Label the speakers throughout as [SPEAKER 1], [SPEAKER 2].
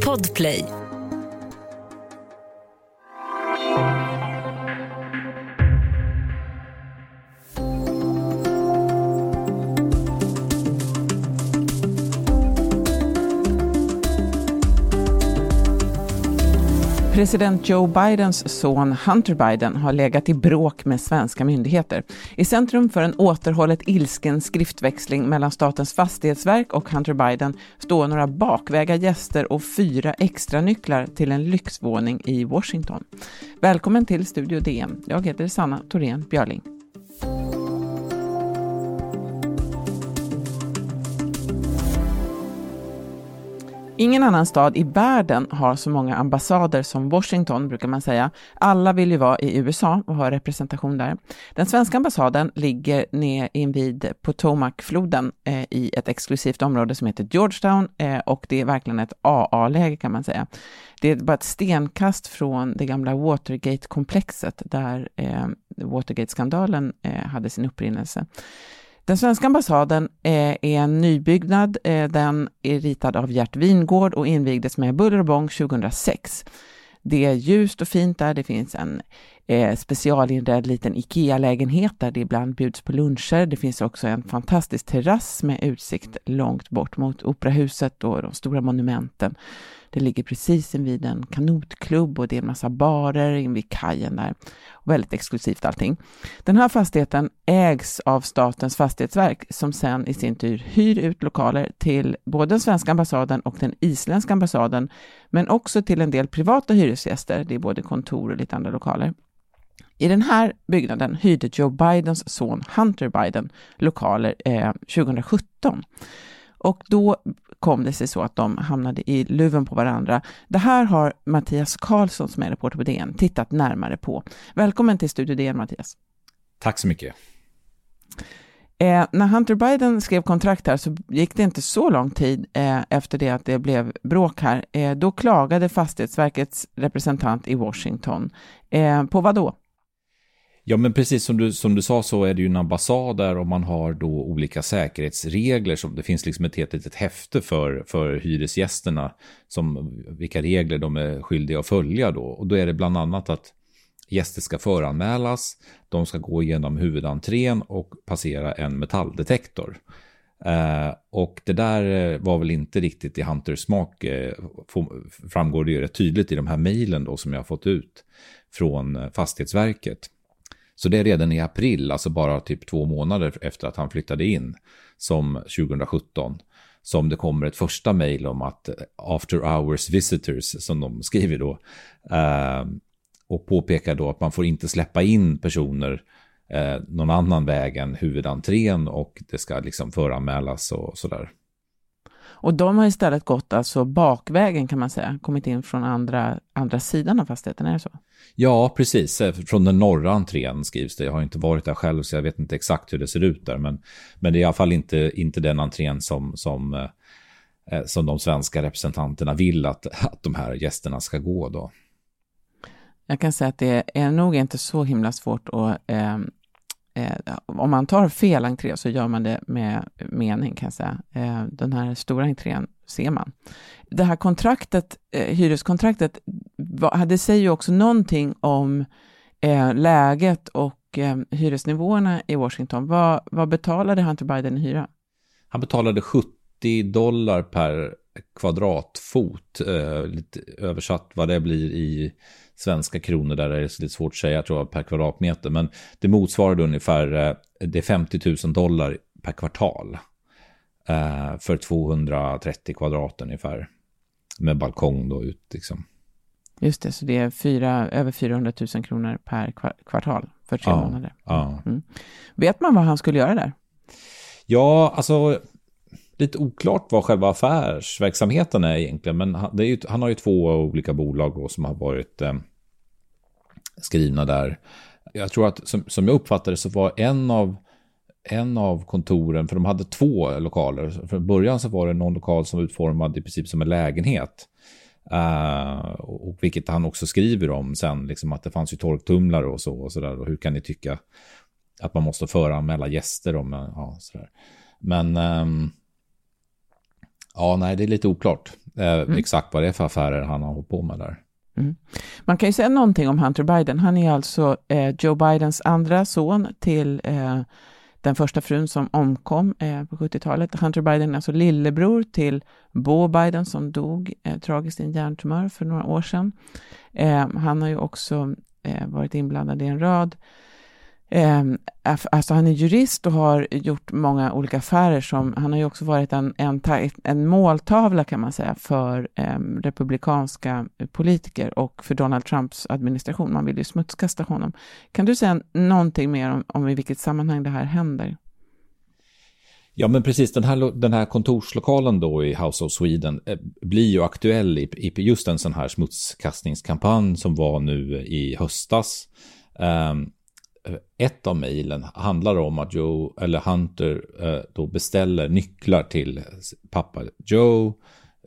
[SPEAKER 1] Podplay.
[SPEAKER 2] President Joe Bidens son Hunter Biden har legat i bråk med svenska myndigheter. I centrum för en återhållet ilsken skriftväxling mellan Statens fastighetsverk och Hunter Biden står några bakväga gäster och fyra extra nycklar till en lyxvåning i Washington. Välkommen till Studio DN. Jag heter Sanna Thorén Björling. Ingen annan stad i världen har så många ambassader som Washington, brukar man säga. Alla vill ju vara i USA och ha representation där. Den svenska ambassaden ligger nere invid Potomacfloden eh, i ett exklusivt område som heter Georgetown eh, och det är verkligen ett AA-läge kan man säga. Det är bara ett stenkast från det gamla Watergate-komplexet där eh, Watergate-skandalen eh, hade sin upprinnelse. Den svenska ambassaden eh, är en nybyggnad. Eh, den är ritad av Gert Wingård och invigdes med buller och bång 2006. Det är ljust och fint där. Det finns en eh, specialinredd liten IKEA-lägenhet där det ibland bjuds på luncher. Det finns också en fantastisk terrass med utsikt långt bort mot operahuset och de stora monumenten. Det ligger precis invid en kanotklubb och det är en massa barer invid kajen där. Och väldigt exklusivt allting. Den här fastigheten ägs av Statens fastighetsverk som sen i sin tur hyr ut lokaler till både den svenska ambassaden och den isländska ambassaden, men också till en del privata hyresgäster. Det är både kontor och lite andra lokaler. I den här byggnaden hyrde Joe Bidens son Hunter Biden lokaler eh, 2017. Och då kom det sig så att de hamnade i luven på varandra. Det här har Mattias Karlsson som är reporter på DN tittat närmare på. Välkommen till Studio DN Mattias.
[SPEAKER 3] Tack så mycket.
[SPEAKER 2] Eh, när Hunter Biden skrev kontrakt här så gick det inte så lång tid eh, efter det att det blev bråk här. Eh, då klagade Fastighetsverkets representant i Washington. Eh, på vad då?
[SPEAKER 3] Ja, men precis som du, som du sa så är det ju en ambassad där och man har då olika säkerhetsregler. Som, det finns liksom ett helt litet häfte för, för hyresgästerna, som, vilka regler de är skyldiga att följa då. Och då är det bland annat att gäster ska föranmälas, de ska gå igenom huvudentrén och passera en metalldetektor. Uh, och det där eh, var väl inte riktigt i Hunters smak, uh, framgår det ju rätt tydligt i de här mejlen då som jag har fått ut från Fastighetsverket. Så det är redan i april, alltså bara typ två månader efter att han flyttade in, som 2017, som det kommer ett första mejl om att eh, after hours visitors, som de skriver då, eh, och påpekar då att man får inte släppa in personer eh, någon annan väg än huvudentrén och det ska liksom föranmälas och sådär.
[SPEAKER 2] Och de har istället gått alltså bakvägen kan man säga, kommit in från andra, andra sidan av fastigheten, är det så?
[SPEAKER 3] Ja, precis. Från den norra entrén skrivs det. Jag har inte varit där själv så jag vet inte exakt hur det ser ut där. Men, men det är i alla fall inte, inte den entrén som, som, eh, som de svenska representanterna vill att, att de här gästerna ska gå då.
[SPEAKER 2] Jag kan säga att det är nog inte så himla svårt att eh, eh, om man tar fel entré så gör man det med mening kan jag säga. Eh, den här stora entrén ser man. Det här kontraktet, eh, hyreskontraktet, det säger ju också någonting om eh, läget och eh, hyresnivåerna i Washington. Vad, vad betalade Hunter Biden i hyra?
[SPEAKER 3] Han betalade 70 dollar per kvadratfot, eh, lite översatt vad det blir i svenska kronor där är det lite svårt att säga, tror jag, per kvadratmeter. Men det motsvarade ungefär, eh, det är 50 000 dollar per kvartal. Eh, för 230 kvadrat ungefär. Med balkong då ut liksom.
[SPEAKER 2] Just det, så det är fyra, över 400 000 kronor per kvartal för tre
[SPEAKER 3] ja,
[SPEAKER 2] månader.
[SPEAKER 3] Ja. Mm.
[SPEAKER 2] Vet man vad han skulle göra där?
[SPEAKER 3] Ja, alltså lite oklart vad själva affärsverksamheten är egentligen. Men han, ju, han har ju två olika bolag som har varit eh, skrivna där. Jag tror att som, som jag uppfattade så var en av, en av kontoren, för de hade två lokaler. Från början så var det någon lokal som var utformad i princip som en lägenhet. Uh, och vilket han också skriver om sen, liksom att det fanns ju torktumlare och så och så där. Och hur kan ni tycka att man måste föranmäla gäster om, ja, så där. Men um, Ja, nej, det är lite oklart eh, mm. exakt vad det är för affärer han har hållit på med där.
[SPEAKER 2] Mm. Man kan ju säga någonting om Hunter Biden. Han är alltså eh, Joe Bidens andra son till eh, den första frun som omkom eh, på 70-talet. Hunter Biden är alltså lillebror till Bo Biden som dog eh, tragiskt i en hjärntumör för några år sedan. Eh, han har ju också eh, varit inblandad i en rad Eh, alltså han är jurist och har gjort många olika affärer som, han har ju också varit en, en, en måltavla kan man säga för eh, republikanska politiker och för Donald Trumps administration. Man vill ju smutskasta honom. Kan du säga någonting mer om, om i vilket sammanhang det här händer?
[SPEAKER 3] Ja, men precis. Den här, den här kontorslokalen då i House of Sweden eh, blir ju aktuell i, i just en sån här smutskastningskampanj som var nu i höstas. Um, ett av mejlen handlar om att Joe, eller Hunter, eh, då beställer nycklar till pappa Joe,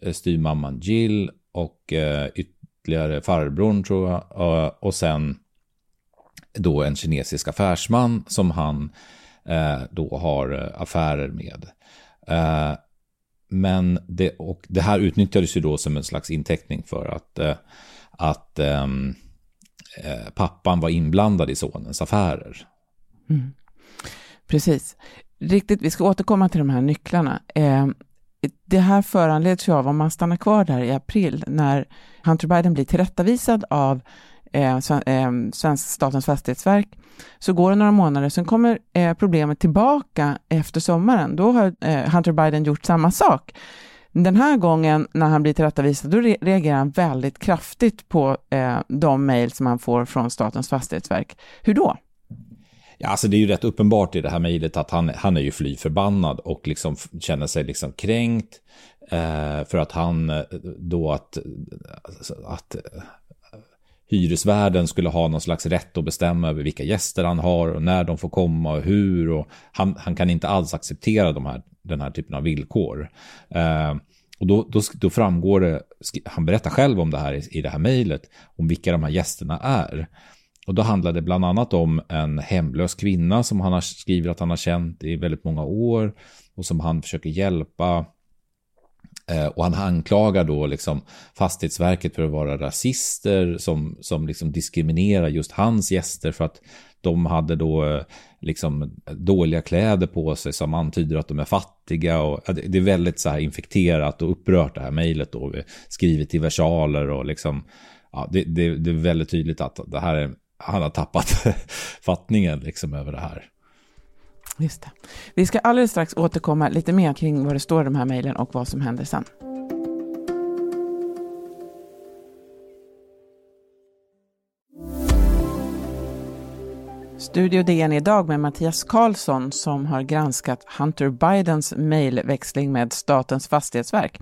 [SPEAKER 3] eh, styrmamman styvmamman Jill och eh, ytterligare farbrorn tror jag. Och sen då en kinesisk affärsman som han då har affärer med. Men det, och det här utnyttjades ju då som en slags intäckning för att, att um, Eh, pappan var inblandad i sonens affärer.
[SPEAKER 2] Mm. Precis. Riktigt, vi ska återkomma till de här nycklarna. Eh, det här föranleds ju av, om man stannar kvar där i april, när Hunter Biden blir tillrättavisad av eh, eh svensk, statens fastighetsverk, så går det några månader, sen kommer eh, problemet tillbaka efter sommaren. Då har eh, Hunter Biden gjort samma sak. Den här gången när han blir tillrättavisad, då reagerar han väldigt kraftigt på eh, de mejl som han får från Statens fastighetsverk. Hur då?
[SPEAKER 3] Ja, alltså det är ju rätt uppenbart i det här mejlet att han, han är ju fly förbannad och liksom känner sig liksom kränkt eh, för att han eh, då att, alltså, att eh, hyresvärden skulle ha någon slags rätt att bestämma över vilka gäster han har och när de får komma och hur. Och han, han kan inte alls acceptera de här, den här typen av villkor. Eh, och då, då, då, framgår det, han berättar själv om det här i, i det här mejlet, om vilka de här gästerna är. Och då handlar det bland annat om en hemlös kvinna som han har skrivit att han har känt i väldigt många år och som han försöker hjälpa eh, och han anklagar då liksom Fastighetsverket för att vara rasister som, som liksom diskriminerar just hans gäster för att de hade då eh, liksom dåliga kläder på sig som antyder att de är fattiga. Och det är väldigt så här infekterat och upprört det här mejlet då. Skrivet i versaler och liksom, ja, det, det, det är väldigt tydligt att det här är, han har tappat fattningen liksom över det här.
[SPEAKER 2] Just det. Vi ska alldeles strax återkomma lite mer kring vad det står i de här mejlen och vad som händer sen. Studio DN idag med Mattias Karlsson som har granskat Hunter Bidens mejlväxling med Statens fastighetsverk.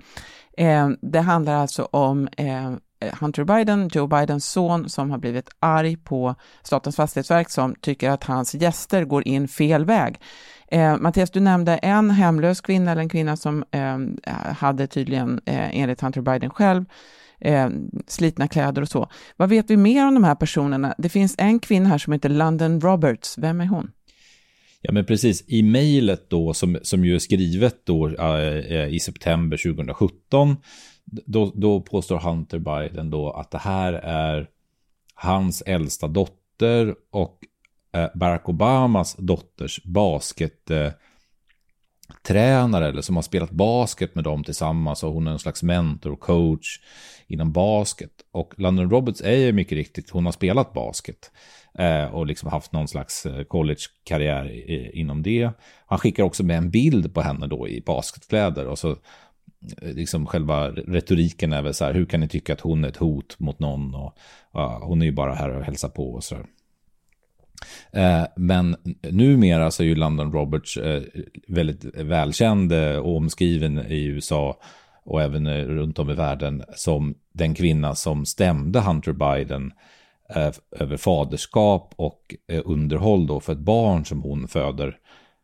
[SPEAKER 2] Eh, det handlar alltså om eh, Hunter Biden, Joe Bidens son, som har blivit arg på Statens fastighetsverk som tycker att hans gäster går in fel väg. Eh, Mattias, du nämnde en hemlös kvinna, eller en kvinna som eh, hade tydligen, eh, enligt Hunter Biden själv, eh, slitna kläder och så. Vad vet vi mer om de här personerna? Det finns en kvinna här som heter London Roberts. Vem är hon?
[SPEAKER 3] Ja, men precis. I mejlet då, som, som ju är skrivet då äh, i september 2017, då, då påstår Hunter Biden då att det här är hans äldsta dotter och eh, Barack Obamas dotters basket eh, tränare eller som har spelat basket med dem tillsammans och hon är en slags mentor och coach inom basket. Och London Roberts är ju mycket riktigt, hon har spelat basket eh, och liksom haft någon slags eh, collegekarriär inom det. Han skickar också med en bild på henne då i basketkläder och så eh, liksom själva retoriken är väl så här, hur kan ni tycka att hon är ett hot mot någon? Och, ja, hon är ju bara här och hälsar på och så där. Eh, men numera så är ju London Roberts eh, väldigt välkänd eh, och omskriven i USA och även runt om i världen som den kvinna som stämde Hunter Biden över faderskap och underhåll då för ett barn som hon föder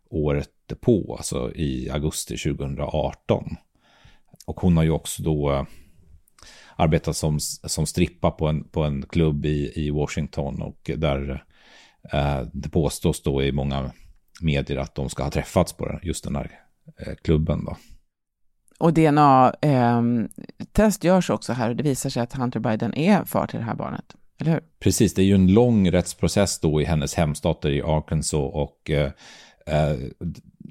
[SPEAKER 3] året på, alltså i augusti 2018. Och hon har ju också då arbetat som, som strippa på en, på en klubb i, i Washington och där eh, det påstås då i många medier att de ska ha träffats på just den här eh, klubben då.
[SPEAKER 2] och DNA-test eh, görs också här och det visar sig att Hunter Biden är far till det här barnet. Eller hur?
[SPEAKER 3] Precis, det är ju en lång rättsprocess då i hennes hemstater i Arkansas och eh, eh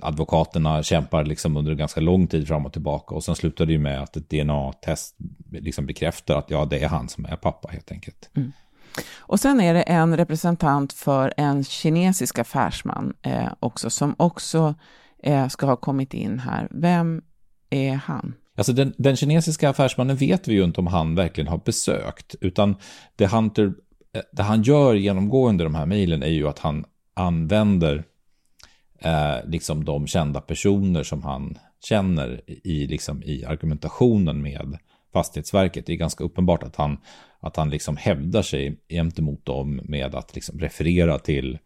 [SPEAKER 3] advokaterna kämpar liksom under ganska lång tid fram och tillbaka och sen slutar det ju med att ett DNA-test liksom bekräftar att ja, det är han som är pappa helt enkelt. Mm.
[SPEAKER 2] Och sen är det en representant för en kinesisk affärsman eh, också, som också eh, ska ha kommit in här. Vem är han?
[SPEAKER 3] Alltså den, den, kinesiska affärsmannen vet vi ju inte om han verkligen har besökt, utan det, Hunter, eh, det han gör genomgående de här mejlen är ju att han använder eh, liksom de kända personer som han känner i, liksom, i argumentationen med Fastighetsverket. Det är ganska uppenbart att han, att han liksom hävdar sig gentemot dem med att liksom referera till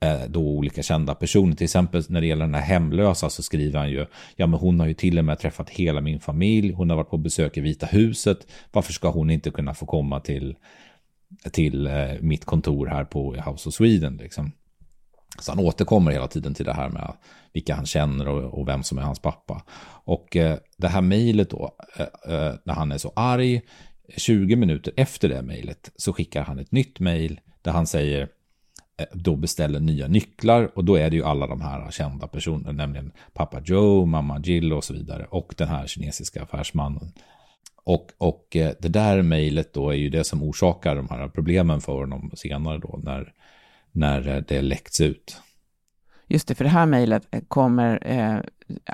[SPEAKER 3] eh, då olika kända personer. Till exempel när det gäller den här hemlösa så skriver han ju, ja men hon har ju till och med träffat hela min familj, hon har varit på besök i Vita huset, varför ska hon inte kunna få komma till, till eh, mitt kontor här på House of Sweden liksom. Så han återkommer hela tiden till det här med vilka han känner och, och vem som är hans pappa. Och eh, det här mejlet då, eh, eh när han är så arg, 20 minuter efter det mejlet så skickar han ett nytt mejl där han säger eh, då beställer nya nycklar och då är det ju alla de här kända personerna, nämligen pappa Joe, mamma Jill och så vidare och den här kinesiska affärsmannen. Och, och eh, det där mejlet då är ju det som orsakar de här problemen för honom senare då när när eh, det läckts ut.
[SPEAKER 2] Just det, för det här mejlet kommer eh,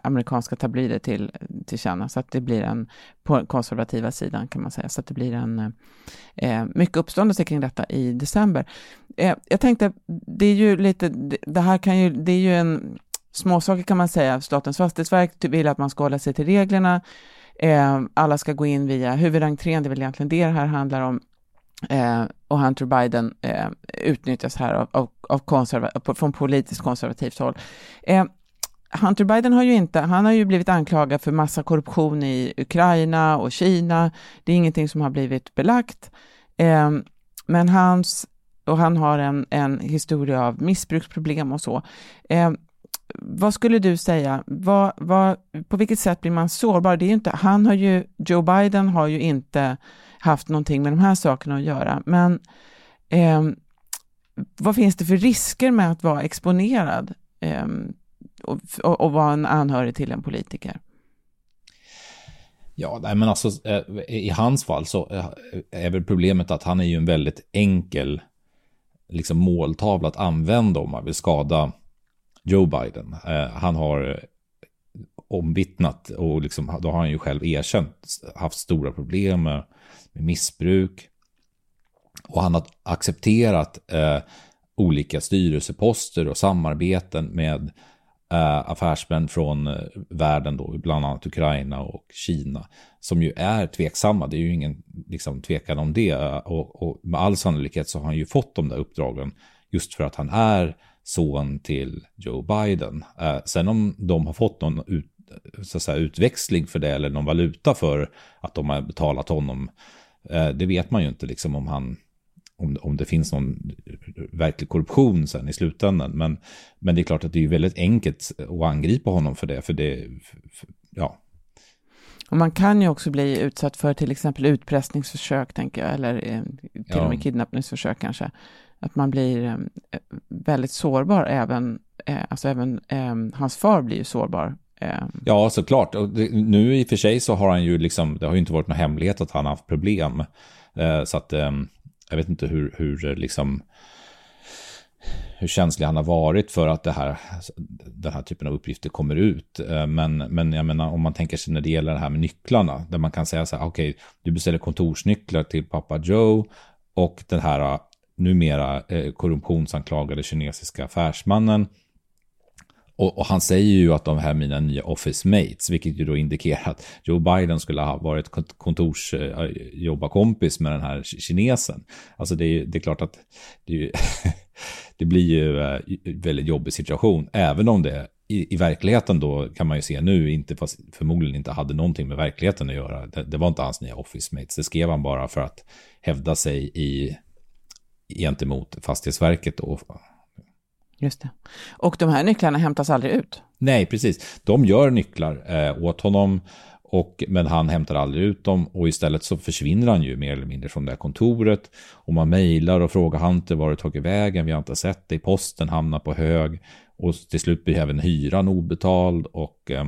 [SPEAKER 2] amerikanska tabloider till, till känna, så att det blir en, på konservativa sidan kan man säga, så att det blir en eh, mycket uppståndelse kring detta i december. Eh, jag tänkte, det är ju lite, det här kan ju, det är ju en småsaker kan man säga, Statens fastighetsverk vill att man ska hålla sig till reglerna, eh, alla ska gå in via huvudentrén, det är väl egentligen det det här handlar om, Eh, och Hunter Biden eh, utnyttjas här av, av, av konserva- från politiskt konservativt håll. Eh, Hunter Biden har ju inte, han har ju blivit anklagad för massa korruption i Ukraina och Kina. Det är ingenting som har blivit belagt. Eh, men hans, och han har en, en historia av missbruksproblem och så. Eh, vad skulle du säga, vad, vad, på vilket sätt blir man sårbar? Det är inte, han har ju, Joe Biden har ju inte haft någonting med de här sakerna att göra. Men eh, vad finns det för risker med att vara exponerad eh, och, och, och, vara en anhörig till en politiker?
[SPEAKER 3] Ja, nej, men alltså eh, i hans fall så eh, är väl problemet att han är ju en väldigt enkel liksom måltavla att använda om man vill skada Joe Biden. Eh, han har omvittnat och liksom, då har han ju själv erkänt haft stora problem med med missbruk. Och han har accepterat eh, olika styrelseposter och samarbeten med eh, Eh, affärsmän från eh, världen, då, bland annat Ukraina och Kina, som ju är tveksamma. Det är ju ingen liksom, tvekan om det. Eh, och, och med all sannolikhet så har han ju fått de där uppdragen just för att han är son till Joe Biden. Eh, sen om de har fått någon ut, så att säga, utväxling för det eller någon valuta för att de har betalat honom Eh, det vet man ju inte liksom om han om, om det finns någon verklig korruption sen i slutändan. Men, men det är klart att det är väldigt enkelt att angripa honom för det. För det för, ja.
[SPEAKER 2] Och man kan ju också bli utsatt för till exempel utpressningsförsök, tänker jag, eller eh, till ja. och med kidnappningsförsök kanske. Att man blir eh, väldigt sårbar, även, alltså även hans far blir ju sårbar
[SPEAKER 3] Ehm. Ja, såklart. Och det, nu i och för sig så har han ju liksom, det har ju inte varit någon hemlighet att han har haft problem. Eh, så att eh, jag vet inte hur, hur liksom hur känslig han har varit för att det här, den här typen av uppgifter kommer ut. Eh, men, men jag menar, om man tänker sig när det gäller det här med nycklarna, där man kan säga så här, okej, okay, du beställer kontorsnycklar till pappa Joe och den här eh, numera eh, korruptionsanklagade kinesiska affärsmannen och, och, han säger ju att de här mina nya office mates, vilket ju då indikerar att Joe Biden skulle ha varit kontorsjobbarkompis eh, med den här kinesen. Alltså det är, det är klart att det, det blir ju eh, en väldigt jobbig situation, även om det i, i, verkligheten då kan man ju se nu, inte, fast förmodligen inte hade någonting med verkligheten att göra. Det, det var inte hans nya office mates, det skrev han bara för att hävda sig i gentemot Fastighetsverket och
[SPEAKER 2] Just det. Och de här nycklarna hämtas aldrig ut?
[SPEAKER 3] Nej, precis. De gör nycklar eh, åt honom, och, men han hämtar aldrig ut dem och istället så försvinner han ju mer eller mindre från det här kontoret. Och man mejlar och frågar Hunter var det tagit vägen, vi har inte sett det, posten hamnar på hög. Och till slut blir även hyran obetald och eh,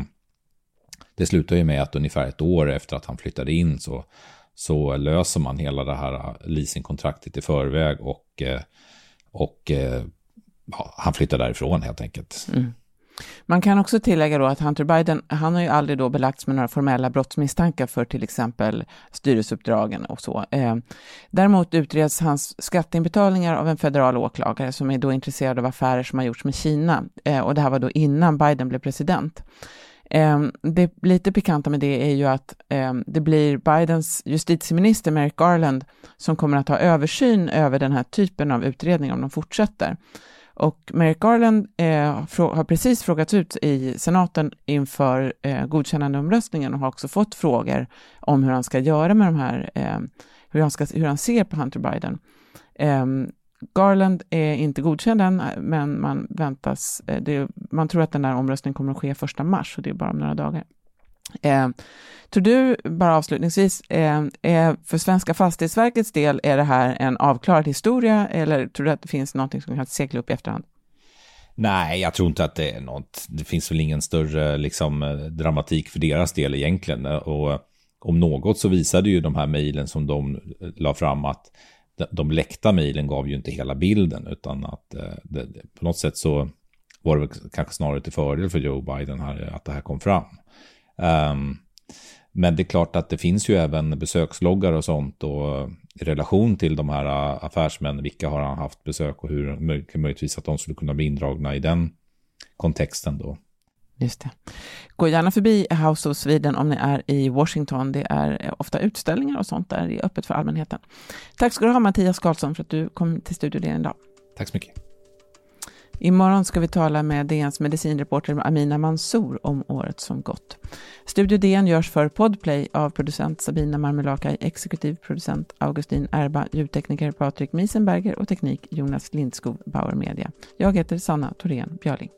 [SPEAKER 3] det slutar ju med att ungefär ett år efter att han flyttade in så, så löser man hela det här eh, leasingkontraktet i förväg och, eh, och eh, han flyttar därifrån helt enkelt. Mm.
[SPEAKER 2] Man kan också tillägga då att Hunter Biden, han har ju aldrig då belagts med några formella brottsmisstankar för till exempel styrelseuppdragen och så. Eh, däremot utreds hans skatteinbetalningar av en federal åklagare som är då intresserad av affärer som har gjorts med Kina. Eh, och det här var då innan Biden blev president. Eh, det lite pikanta med det är ju att eh, det blir Bidens justitieminister Merrick Garland som kommer att ha översyn över den här typen av utredning om de fortsätter. Och Merrick Garland eh, har precis frågats ut i senaten inför eh, godkännandeomröstningen och har också fått frågor om hur han ska göra med de här, eh, hur, han ska, hur han ser på Hunter Biden. Eh, Garland är inte godkänd än, men man väntas, eh, det, man tror att den där omröstningen kommer att ske första mars, och det är bara om några dagar. Eh, tror du, bara avslutningsvis, eh, eh, för Svenska Fastighetsverkets del, är det här en avklarad historia eller tror du att det finns någonting som kan segla upp i efterhand?
[SPEAKER 3] Nej, jag tror inte att det är något. Det finns väl ingen större liksom, dramatik för deras del egentligen. Och om något så visade ju de här mejlen som de eh, la fram att de läckta mejlen gav ju inte hela bilden, utan att eh, det, på något sätt så var det kanske snarare till fördel för Joe Biden här, att det här kom fram. Um, men det är klart att det finns ju även besöksloggar och sånt och i relation till de här affärsmännen, vilka har han haft besök och hur möjligtvis att de skulle kunna bli indragna i den kontexten då.
[SPEAKER 2] Just det. Gå gärna förbi House of Sweden om ni är i Washington. Det är ofta utställningar och sånt där. Det är öppet för allmänheten. Tack ska du ha Mattias Karlsson för att du kom till studion idag.
[SPEAKER 3] Tack så mycket.
[SPEAKER 2] Imorgon ska vi tala med DNs medicinreporter Amina Mansour om året som gått. Studio DN görs för Podplay av producent Sabina Marmelakai, exekutiv producent Augustin Erba, ljudtekniker Patrik Miesenberger och teknik Jonas Lindskog, Bauer Media. Jag heter Sanna Thorén Björling.